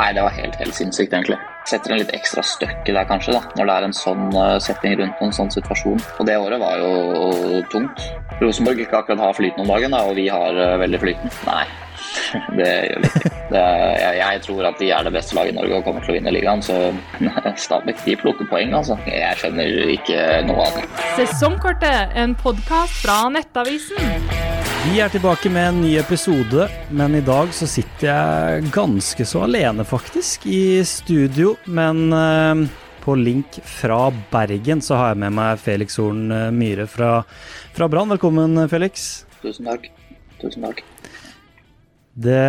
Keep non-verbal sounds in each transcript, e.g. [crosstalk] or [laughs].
Nei, det var helt, helt sinnssykt, egentlig. Setter en litt ekstra støkk i deg, kanskje, da, når det er en sånn uh, setting rundt en sånn situasjon. Og det året var jo tungt. Rosenborg ikke akkurat har flyten om dagen, da, og vi har uh, veldig flyten. Nei, [laughs] det gjør vi ikke. Jeg, jeg, tror at de er det beste laget i Norge og kommer til å vinne ligaen, så [laughs] Stabæk de plukker poeng, altså. Jeg skjønner ikke noe av det. Sesongkortet, en podkast fra Nettavisen. Vi er tilbake med en ny episode, men i dag så sitter jeg ganske så alene, faktisk, i studio. Men uh, på link fra Bergen så har jeg med meg Felix Horn uh, Myhre fra, fra Brann. Velkommen, Felix. Tusen takk. Tusen takk. Det,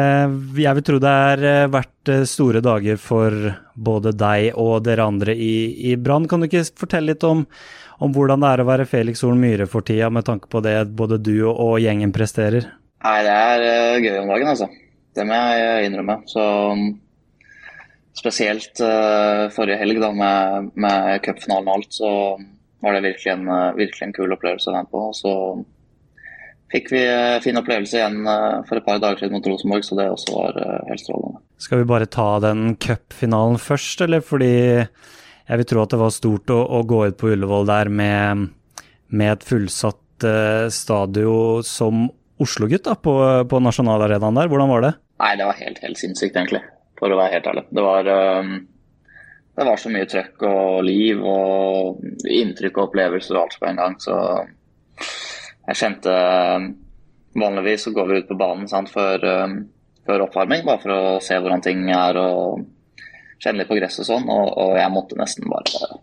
jeg vil tro det er uh, vært store dager for både deg og dere andre i, i Brann. Kan du ikke fortelle litt om om hvordan det er å være Felix Horn Myhre for tida, med tanke på det både du og gjengen presterer? Nei, det er uh, gøy om dagen, altså. Det må jeg innrømme. Så um, spesielt uh, forrige helg, da, med, med cupfinalen og alt, så var det virkelig en, virkelig en kul opplevelse å være på. Så fikk vi fin opplevelse igjen for et par dager siden mot Rosenborg, så det også var helt strålende. Skal vi bare ta den cupfinalen først, eller fordi jeg vil tro at det var stort å, å gå ut på Ullevål der med, med et fullsatt uh, stadion som Oslo-gutt på, på nasjonalarenaen der. Hvordan var det? Nei, det var helt, helt sinnssykt, egentlig. For å være helt ærlig. Det var, um, det var så mye trøkk og liv og inntrykk og opplevelser og alt på en gang. Så jeg kjente Vanligvis så går vi ut på banen sant, før, um, før oppvarming, bare for å se hvordan ting er. og kjenne litt på gresset og sånn, og, og, jeg måtte nesten bare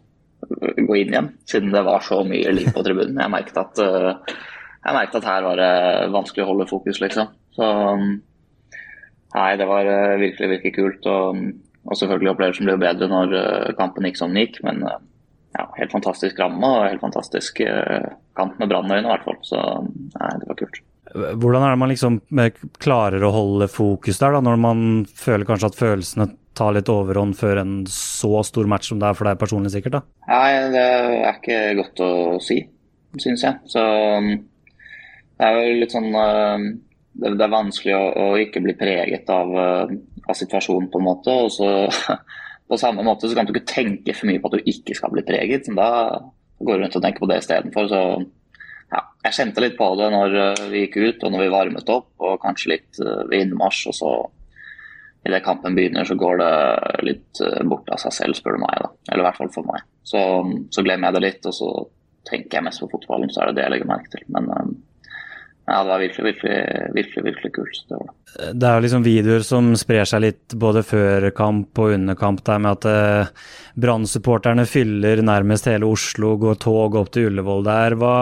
gå inn igjen, siden det var så mye liv på tribunen. Jeg merket at, uh, jeg merket at her var det vanskelig å holde fokus, liksom. Så nei, det var virkelig, virkelig kult. Og, og selvfølgelig opplevelsen ble jo bedre når kampen gikk som den gikk, men ja, helt fantastisk ramme og helt fantastisk kant med Brannøyene i hvert fall. Så nei, det var kult. Hvordan er det man liksom klarer å holde fokus der, da, når man føler kanskje at følelsene tar litt overhånd før en så stor match som det er for deg personlig, sikkert? da? Nei, det er ikke godt å si, syns jeg. Så det er jo litt sånn uh, Det, er vanskelig å, å ikke bli preget av, av, situasjonen, på en måte. Og så [laughs] på samme måte så kan du ikke tenke for mye på at du ikke skal bli preget. Da går du rundt og tenker på det istedenfor. Så ja, jeg kjente litt på det når uh, vi gikk ut og når vi varmet opp, og kanskje litt ved innmarsj. og så idet kampen begynner, så går det litt eh, bort av seg selv, spør du meg. da. Eller i hvert fall for meg. Så, så glemmer jeg det litt, og så tenker jeg mest på fotballen, så er det det jeg legger merke til. Men um, ja, det var virkelig, virkelig, virkelig, virkelig kult. Det, var det. det er liksom videoer som sprer seg litt både før kamp og under kamp, der med at eh, Brann-supporterne fyller nærmest hele Oslo, går tog opp til Ullevål der. Hva,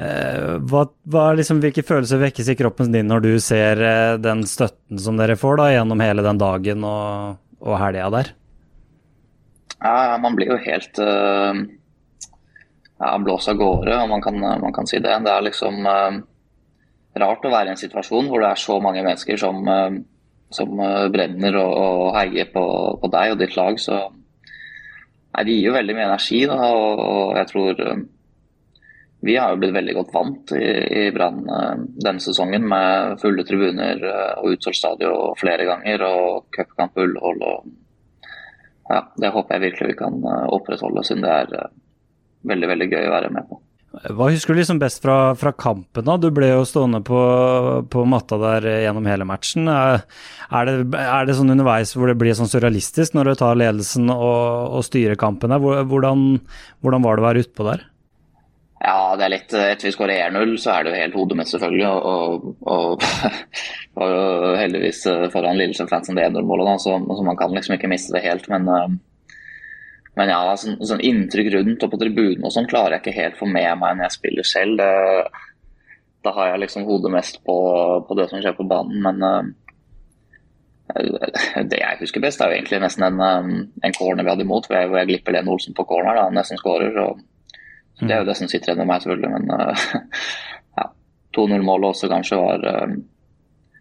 Eh, hva, hva liksom, hvilke følelser vekkes i kroppen din når du ser eh, den støtten som dere får da, gjennom hele den dagen og, og helga der? Ja, man blir jo helt uh, ja, blåst av gårde, om man kan, man kan, si det. Det er liksom uh, rart å være i en situasjon hvor det er så mange mennesker som, uh, som brenner og, og, heier på, på, deg og ditt lag. Så nei, det gir jo veldig mye energi, da, og, og jeg tror vi har jo blitt veldig godt vant i, i Brann denne sesongen med fulle tribuner og utsolgt stadion flere ganger og cupkamp på Ullevål. Ja, det håper jeg virkelig vi kan opprettholde, siden det er veldig veldig gøy å være med på. Hva husker du liksom best fra, fra kampen? da? Du ble jo stående på, på matta der gjennom hele matchen. Er, er, det, er, det, sånn underveis hvor det blir sånn surrealistisk når du tar ledelsen og, og styrer kampen? der? Hvordan, hvordan var det å være utpå der? Ja, det er litt Etter vi skårer 1-0, så er det jo helt hodemessig, selvfølgelig. Og, og, og, [laughs] og heldigvis foran Lillestrøm-fansen det 1-0-målet, så, så, man kan liksom ikke miste det helt. Men, eh, men ja, sånn, sånn, inntrykk rundt og på tribunen og sånn klarer jeg ikke helt få med meg når jeg spiller selv. Det, da har jeg liksom hodet mest på, på, det som skjer på banen. Men uh, det jeg husker best, er jo egentlig nesten en, en corner vi hadde imot, hvor jeg, hvor jeg glipper Lene Olsen på corner. da, Nesten skårer. og det er jo det som sitter igjen med meg, selvfølgelig. Men uh, [laughs] ja, 2-0-målet også kanskje var, uh,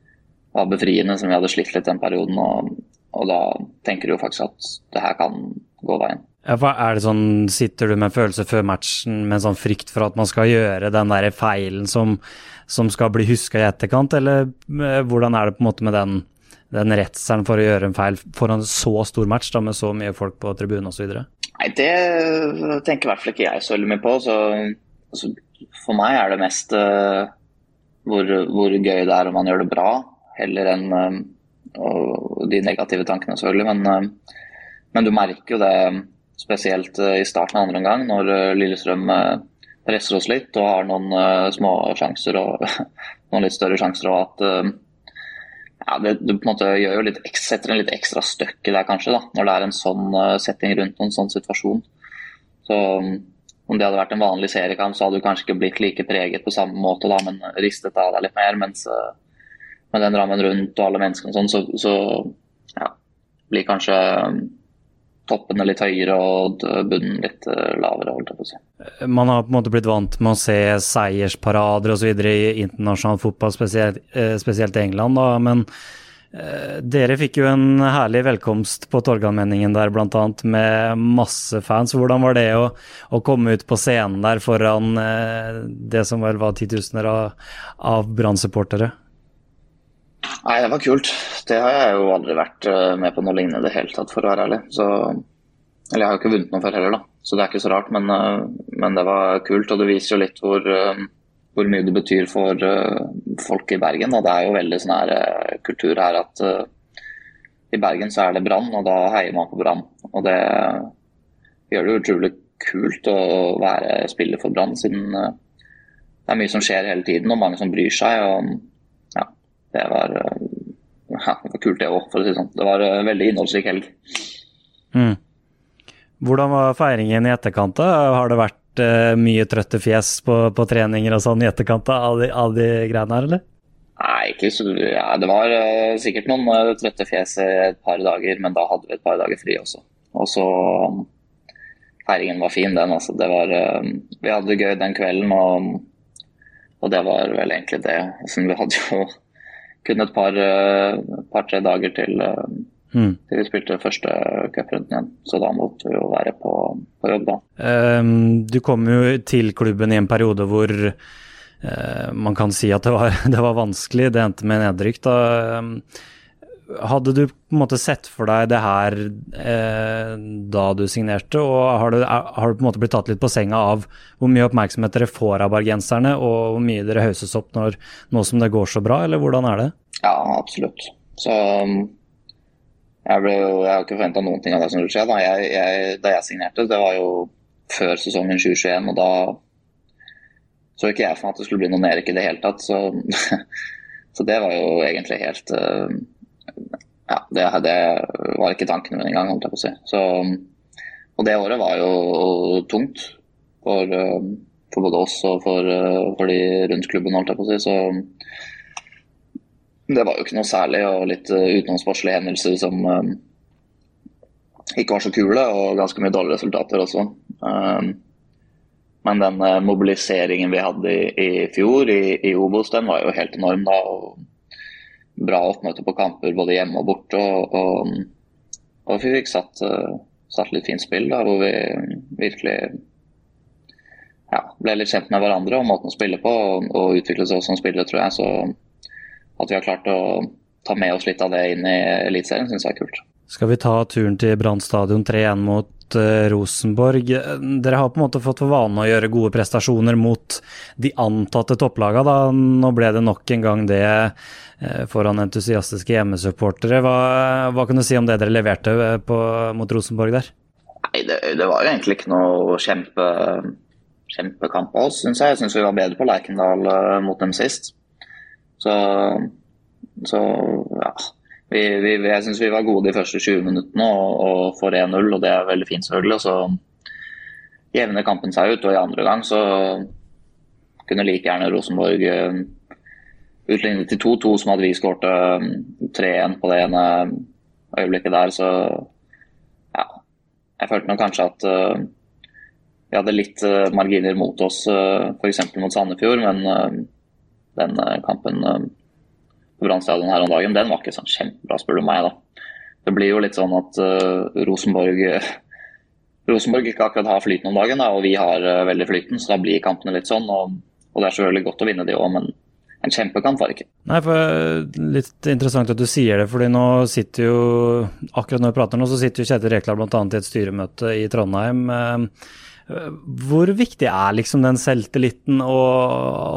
var, befriende, som vi hadde slitt litt den perioden. Og, og, da tenker du jo faktisk at det her kan gå veien. Ja, er det sånn, Sitter du med en følelse før matchen med en sånn frykt for at man skal gjøre den der feilen som, som skal bli huska i etterkant, eller eh, hvordan er det på en måte med den, den redselen for å gjøre en feil foran så stor match da, med så mye folk på tribunen osv.? Nei, det tenker i hvert fall ikke jeg så veldig mye på. Så, altså, for meg er det mest uh, hvor, hvor, gøy det er om man gjør det bra, heller enn uh, de negative tankene, selvfølgelig. Men, uh, men, du merker jo det spesielt i starten av andre omgang, når Lillestrøm presser oss litt og har noen små sjanser og [laughs] noen litt større sjanser. og at ja, det, det, på en måte gjør jo litt, setter en litt ekstra støkk i deg, kanskje, da, når det er en sånn setting rundt en sånn situasjon. Så Om det hadde vært en vanlig seriekamp, så hadde du kanskje ikke blitt like preget på samme måte, da, men ristet av deg litt mer. Mens med den rammen rundt og alle menneskene og sånn, så, så ja, blir kanskje um, toppene litt høyere og bunnen litt eh, lavere. holdt jeg på å si. Man har på en måte blitt vant med å se seiersparader osv. i internasjonal fotball, spesielt, eh, spesielt i England. Da. Men eh, dere fikk jo en herlig velkomst på Torgallmenningen der, bl.a. med masse fans. Hvordan var det å, å, komme ut på scenen der foran det som vel var titusener av, av Brann-supportere? Nei, det var kult. Det har jeg jo aldri vært eh, med på noe lignende i det hele tatt, for å være ærlig. Så, eller jeg har jo ikke vunnet noe før heller, da. Så det er ikke så rart. Men, eh, men det var kult, og det viser jo litt hvor, eh, hvor mye det betyr for folk i Bergen. Og det er jo veldig sånn her kultur her at i Bergen så er det Brann, og da heier man på Brann. Og det gjør det utrolig kult å være spiller for Brann, siden det er mye som skjer hele tiden, og mange som bryr seg. og det var, eh, [laughs] ja, det var kult, det òg, for å si det sånn. Det var en veldig innholdsrik helg. Mm. Hvordan var feiringen i etterkant? da? Har det vært uh, mye trøtte fjes på, på, treninger og sånn i etterkant av de, av de greiene her, eller? Nei, ikke så ja, Det var uh, sikkert noen uh, trøtte fjes et par dager, men da hadde vi et par dager fri også. Og så um, Feiringen var fin, den. altså. Det var, vi hadde det gøy den kvelden, og, og det var vel egentlig det. Som vi hadde jo kun et par-tre eh, par, dager til, eh, mm. til vi spilte første cuprunden igjen. Så da måtte vi jo være på, på jobb, da. Um, du kom jo til klubben i en periode hvor uh, man kan si at det var, [laughs] det var, vanskelig. Det endte med nedrykk. da. Um, hadde du på en måte sett for deg det her eh, da du signerte, og har du, har du, på en måte blitt tatt litt på senga av hvor mye oppmerksomhet dere får av bergenserne, og hvor mye dere hauses opp når, nå som det går så bra, eller hvordan er det? Ja, absolutt. Så um, jeg, ble jo, jeg har ikke forventa noen ting av det som skulle skje. Da jeg, jeg, da jeg signerte, det var jo før sesongen 2021, og da så ikke jeg for meg at det skulle bli noe nedrykk i det hele tatt. Så, [laughs] så det var jo egentlig helt uh, ja, det, det, var ikke tankene mine engang, holdt jeg på å si. Så, og det året var jo tungt for, for både oss og for, for, de rundt klubben, holdt jeg på å si. Så det var jo ikke noe særlig, og litt utenomsportslige hendelser som ikke var så kule, og ganske mye dårlige resultater også. Men den mobiliseringen vi hadde i, i fjor i, i Obos, den var jo helt enorm da. og bra oppmøte på kamper både hjemme og borte. Og, og, og vi fikk satt, uh, satt, litt fint spill da, hvor vi virkelig ja, ble litt kjent med hverandre og måten å spille på og, og utvikle seg som spillere, tror jeg. Så at vi har klart å ta med oss litt av det inn i Eliteserien, syns jeg er kult. Skal vi ta turen til Brann stadion 3-1 mot uh, Rosenborg. Dere har på en måte fått for vane å gjøre gode prestasjoner mot de antatte topplagene. Da. Nå ble det nok en gang det uh, foran entusiastiske hjemmesupportere. Hva, hva, kan du si om det dere leverte eh, på, mot Rosenborg der? Nei, det, det, var jo egentlig ikke noe kjempe, kjempekamp av oss, syns jeg. Jeg syns vi var bedre på Lerkendal mot dem sist. Så, så ja vi, vi, jeg syns vi var gode de første 20 minuttene og, og får 1-0, og det er veldig fint, selvfølgelig. Og så jevner kampen seg ut, og i andre gang så kunne like gjerne Rosenborg uh, utlignet til 2-2, som hadde vi skåret 3-1 på det ene øyeblikket der. Så ja, jeg følte nok kanskje at uh, vi hadde litt uh, marginer mot oss, uh, f.eks. mot Sandefjord, men den kampen på Brann stadion her om dagen, den var ikke sånn kjempebra, spør du meg. da. Det blir jo litt sånn at uh, Rosenborg Rosenborg ikke akkurat har flyten om dagen, da, og vi har uh, veldig flyten, så da blir kampene litt sånn. Og, og, det er selvfølgelig godt å vinne de òg, men en kjempekamp var det ikke. Nei, for Litt interessant at du sier det, fordi nå sitter jo akkurat når vi prater nå, så sitter jo Kjetil Rekdal bl.a. i et styremøte i Trondheim. Hvor viktig er liksom den selvtilliten og,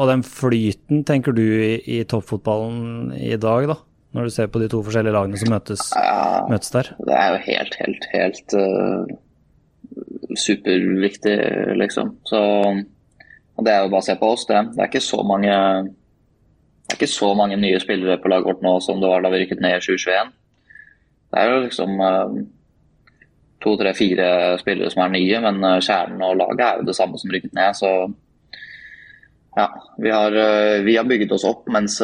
og den flyten, tenker du, i, i, toppfotballen i dag, da? Når du ser på de to forskjellige lagene som møtes, ja, møtes der? Det er jo helt, helt, helt uh, superviktig, liksom. Så det er jo bare å se på oss, det. Det er ikke så mange ikke så mange nye spillere på laget vårt nå som det var da vi rykket ned i 2021. Det er jo liksom uh, to, tre, fire spillere som er nye, men uh, kjernen og laget er jo det samme som rykket ned. Så ja, vi har, uh, vi har bygget oss opp, mens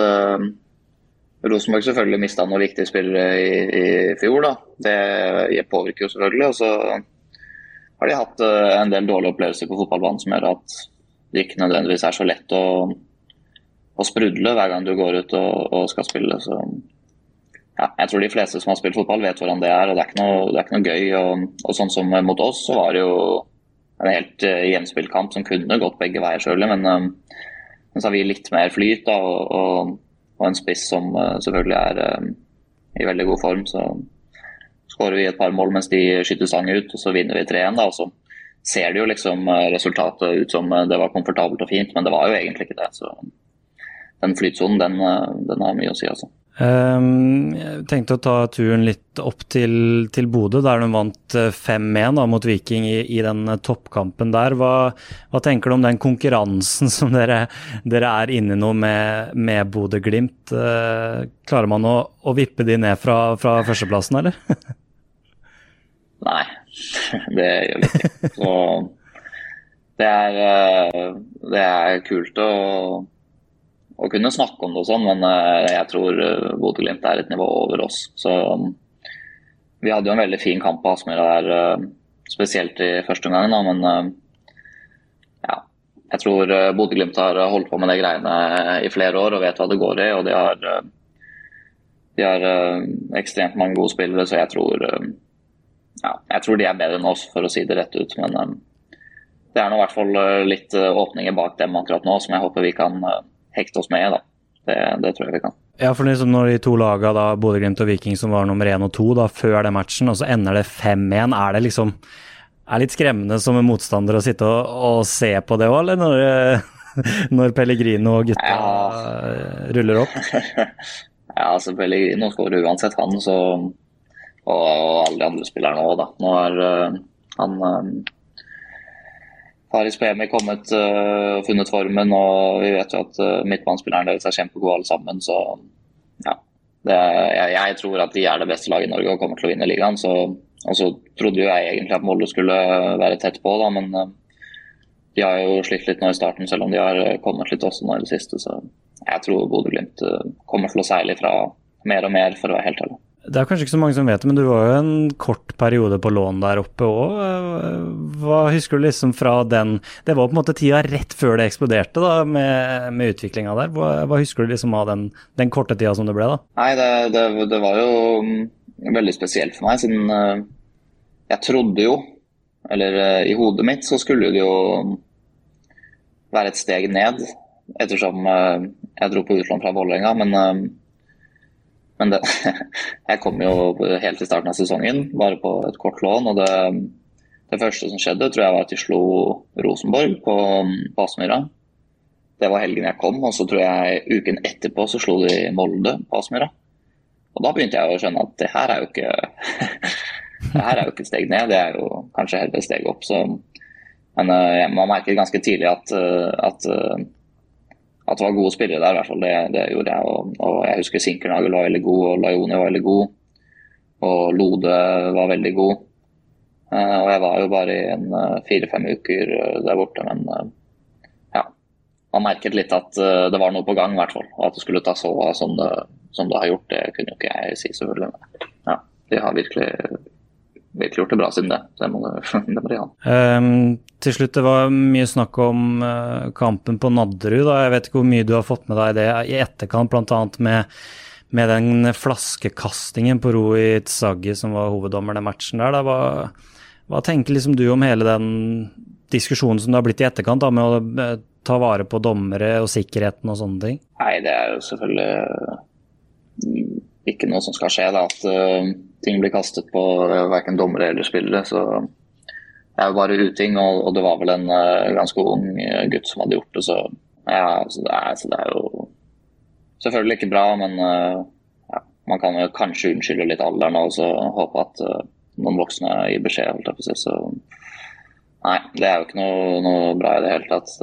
Rosenborg selvfølgelig mista noen viktige spillere i, i fjor. da. Det påvirker jo selvfølgelig. Og så har de hatt en del dårlige opplevelser på fotballbanen som gjør at det ikke nødvendigvis er så lett å å sprudle hver gang du går ut og, og skal spille. Så ja, jeg tror de fleste som har spilt fotball, vet hvordan det er. og Det er ikke noe, er ikke noe gøy. Og, og, sånn som mot oss, så var det jo en helt uh, jevnspilt kamp som kunne gått begge veier, selvfølgelig. Men, um, så har vi litt mer flyt da, og, og, og en spiss som uh, selvfølgelig er um, i veldig god form. Så skårer vi et par mål mens de skyter stang ut, og så vinner vi 3-1. og så ser det jo liksom resultatet ut som det var komfortabelt og fint, men det var jo egentlig ikke det. så den flytsonen, den, eh, den, har mye å si, altså. Um, jeg tenkte å ta turen litt opp til, til Bodø, der de vant 5-1 eh, mot Viking i, i, den eh, toppkampen der. Hva, hva, tenker du om den konkurransen [laughs] som dere, dere er inne i nå med, med Bodø-Glimt? Uh, klarer man å, å, vippe de ned fra, fra førsteplassen, eller? [laughs] Nei, [laughs] det gjør vi ikke. Så det er, det er kult å å kunne snakke om det og sånn, men eh, jeg tror eh, Bodø-Glimt er et nivå over oss. Så um, vi hadde jo en veldig fin kamp på Aspmyra der, eh, spesielt i første omgang, men ja. Jeg tror Bodø-Glimt har holdt på med de greiene i flere år og vet hva det går i. og de har, de har ekstremt mange gode spillere, så jeg tror, ja, jeg tror de er bedre enn oss, for å si det rett ut. Men det er nå i hvert fall litt åpninger bak dem akkurat nå som jeg håper vi kan hekte oss med. da. Det, det, tror jeg vi kan. Ja, for liksom når de to lagene, da, Bodø-Glimt og Viking, som var nummer én og to da, før den matchen, og så ender det 5-1, er det liksom er litt skremmende som en motstander å sitte og, og se på det òg, eller når, [laughs] når Pellegrino og gutta ja. ruller opp? [laughs] ja, altså Pellegrino skårer uansett, han, så og, og alle de andre spillerne òg, da. Nå er uh, han Paris Pemi kommet og uh, funnet formen, og vi vet jo at uh, midtbanespillerne deres er kjempegode alle sammen. Så ja. Det, jeg, jeg, tror at de er det beste laget i Norge og kommer til å vinne ligaen. Så, og så trodde jo jeg egentlig at Molde skulle være tett på, da, men uh, de har jo slitt litt nå i starten, selv om de har kommet litt også nå i det siste. Så jeg tror Bodø-Glimt kommer til å seile ifra mer og mer, for å være helt ærlig. Det er kanskje ikke så mange som vet det, men du var jo en kort periode på lån der oppe òg. Hva husker du liksom fra den Det var på en måte tida rett før det eksploderte da, med, med utviklinga der. Hva, hva, husker du liksom av den, den, korte tida som det ble? da? Nei, det, det, det, var jo mm, veldig spesielt for meg, siden uh, jeg trodde jo Eller uh, i hodet mitt så skulle det jo være et steg ned, ettersom uh, jeg dro på utlån fra Vålerenga. Men men det, [laughs] jeg kom jo helt i starten av sesongen, bare på et kort lån. og det, det første som skjedde, tror jeg var at de slo Rosenborg på, på Aspmyra. Det var helgen jeg kom, og så tror jeg uken etterpå så slo de Molde på Aspmyra. Og da begynte jeg å skjønne at det her er jo ikke [laughs] det her er jo ikke et steg ned, det er jo kanskje heller et steg opp. Så, men uh, man merket ganske tidlig at, uh, at uh, at det var gode spillere der, i hvert fall. Det, det gjorde jeg. Og, og jeg husker Sinkernagel var veldig god, og Lajoni var veldig god. Og Lode var veldig god. Uh, og jeg var jo bare i en uh, fire-fem uker uh, der borte, men ja. Man merket litt at det var noe på gang, i hvert fall. Og at det skulle ta så av som som det har gjort, det kunne jo ikke jeg si, selvfølgelig. Men ja, de har virkelig virkelig gjort det bra siden det. Det må, [laughs] det, må de ha. Um, til slutt, det var mye snakk om uh, kampen på Nadderud. Da. Jeg vet ikke hvor mye du har fått med deg det i etterkant, bl.a. Med, med den flaskekastingen på Roi Tsaggi som var hoveddommer i matchen der. Da. Hva, hva, tenker liksom du om hele den diskusjonen som det har blitt i etterkant, da, med å ta vare på dommere og sikkerheten og sånne ting? Nei, det er jo selvfølgelig ikke noe som skal skje. Da, at uh, ting blir kastet på uh, verken dommere eller spillere. Så det er jo bare uting, og, og det var vel en uh, ganske ung gutt som hadde gjort det. Så, ja, så, det, er, så det er jo selvfølgelig ikke bra, men ja, man kan jo kanskje unnskylde litt alderen og så håpe at noen voksne gir beskjed. Holdt jeg på å. Så nei, det er jo ikke noe, noe bra i det hele tatt.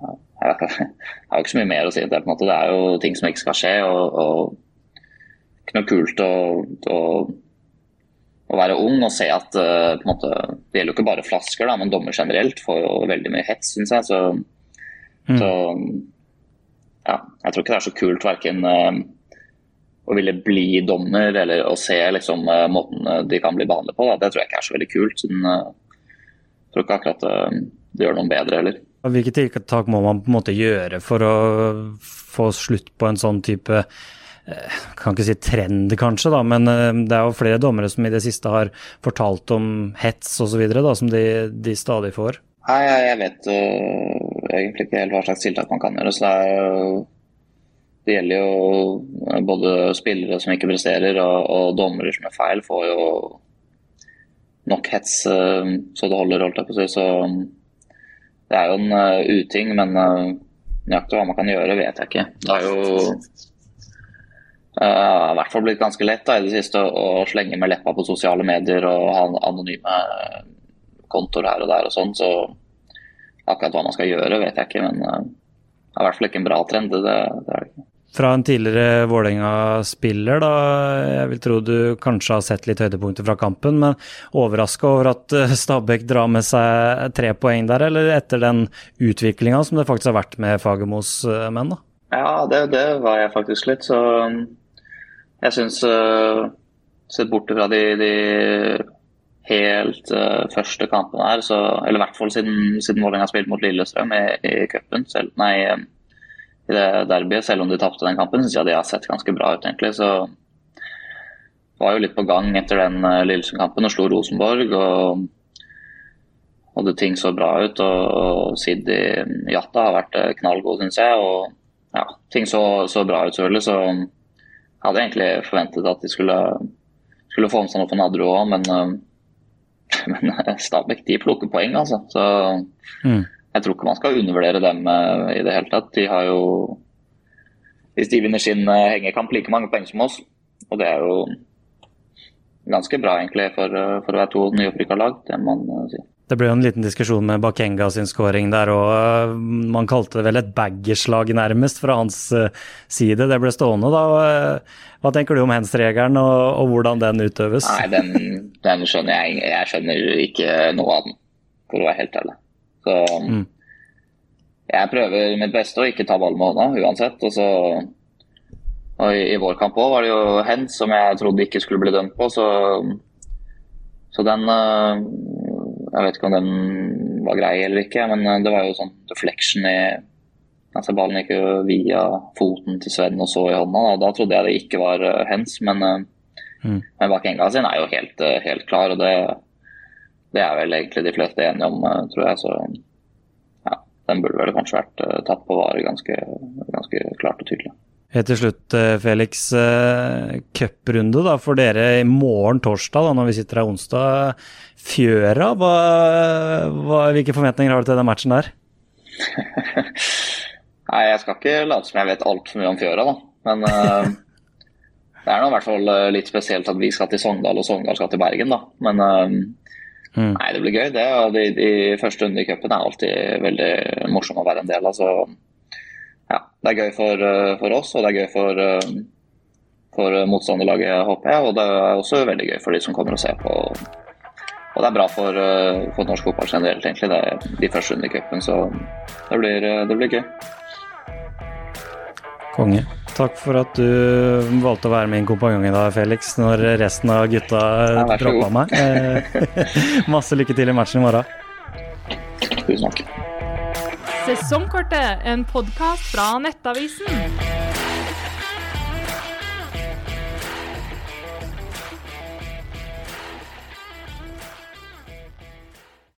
Ja, [laughs] jeg har ikke så mye mer å si til det. på en måte. Det er jo ting som ikke skal skje. og, og ikke noe kult å, å, å, være ung og se at uh, måte, Det gjelder jo ikke bare flasker, da, men dommer generelt får jo veldig mye hets, syns jeg. Så, mm. så, ja, jeg tror ikke det er så kult verken uh, å ville bli dommer eller å se liksom, uh, måten de kan bli behandlet på. Da. Det tror jeg ikke er så veldig kult. Siden, jeg tror ikke akkurat det gjør noen bedre heller. Hvilke tiltak må man på en måte gjøre for å få slutt på en sånn type eh, kan ikke si trend, kanskje, da, men eh, det er jo flere dommere som i det siste har fortalt om hets osv., som de, de, stadig får. Nei, jeg vet uh, egentlig ikke helt hva slags tiltak man kan gjøre. så det, er, det gjelder jo både spillere som ikke presterer, og, og dommere som er feil, får jo nok hets så det holder, holdt jeg på å si. Så det er jo en uting, men nøyaktig hva man kan gjøre, vet jeg ikke. Det er jo uh, i hvert fall blitt ganske lett da, i det siste å, slenge med leppa på sosiale medier og ha anonyme kontoer her og der og sånn. Så akkurat hva man skal gjøre, vet jeg ikke. Men det er i hvert fall ikke en bra trend. Det, det er det ikke fra en tidligere Vålerenga-spiller, da. Jeg vil tro du kanskje har sett litt høydepunkter fra kampen, men overraska over at eh, Stabæk drar med seg tre poeng der, eller etter den utviklinga som det faktisk har vært med Fagermos eh, menn? da? Ja, det, det, var jeg faktisk litt, så jeg syns uh, Sett bort fra de, de helt uh, første kampene her, så, eller i hvert fall siden, siden Vålerenga spilte mot Lillestrøm i, i cupen, nei i det derbyet, selv om de tapte den kampen. Syns jeg de har sett ganske bra ut, egentlig. Så var jo litt på gang etter den uh, Lillestrøm-kampen og slo Rosenborg. og hadde ting så bra ut. Og, og Sidi Jatta har vært knallgod, syns jeg. Og ja, ting så, så bra ut, selvfølgelig. Så jeg hadde egentlig forventet at de skulle, skulle få med seg noe på Nadderud òg, men, uh, [laughs] men Stabæk de plukker poeng, altså. Så mm jeg tror ikke man skal undervurdere dem uh, i det hele tatt. De har jo hvis de vinner sin hengekamp like mange poeng som oss. Og det er jo ganske bra egentlig for, for å være to nyopprykka lag, det må man si. Det ble jo en liten diskusjon med Bakenga sin scoring der, og man kalte det vel et baggerslag nærmest fra hans side. Det ble stående, da. Hva tenker du om hands-regelen og, og, hvordan den utøves? Nei, den, den skjønner jeg. Jeg skjønner ikke noe av den, for å være helt ærlig. Så mm. jeg prøver mitt beste å ikke ta ballen med hånda uansett. Og så og i, i, vår kamp òg var det jo hands som jeg trodde ikke skulle bli dømt på, så, så den eh, Jeg vet ikke om den var grei eller ikke, men eh, det var jo sånn deflection i Altså Ballen gikk jo via foten til Sven og så i hånda. Da, da trodde jeg det ikke var hens, men, uh, mm. men Bakenga sin er jo helt, helt klar. og det det er vel egentlig de fleste enige om, eh, tror jeg. Så ja, den burde vel kanskje vært tatt på vare ganske, ganske, klart og tydelig. Helt til slutt, eh, Felix. Uh, Cuprunde for dere i morgen torsdag, da, når vi sitter her onsdag. Fjøra, hva, hva, hvilke forventninger har du til den matchen der? [laughs] Nei, Jeg skal ikke late som jeg vet altfor mye om Fjøra, da. Men uh, [laughs] det er nå i hvert fall litt spesielt at vi skal til Sogndal og Sogndal skal til Bergen, da. Men Mm. Nei, det blir gøy. det. De, de første rundene i cupen er alltid veldig morsomme å være en del av. Så ja, det er gøy for, eh, for, oss, og det er gøy for, eh, for motstanderlaget, håper jeg. Og det er også veldig gøy for de som kommer og ser på. Og det er bra for, eh, for norsk fotball generelt, egentlig. Det er de første under cupen, så det blir, det blir gøy. Konge. Takk for at du valgte å være min kompanjong i dag, Felix, når resten av gutta droppa meg. [laughs] Eh, [laughs] masse lykke til i matchen i morgen. Tusen takk. Sesongkortet, en podkast fra Nettavisen.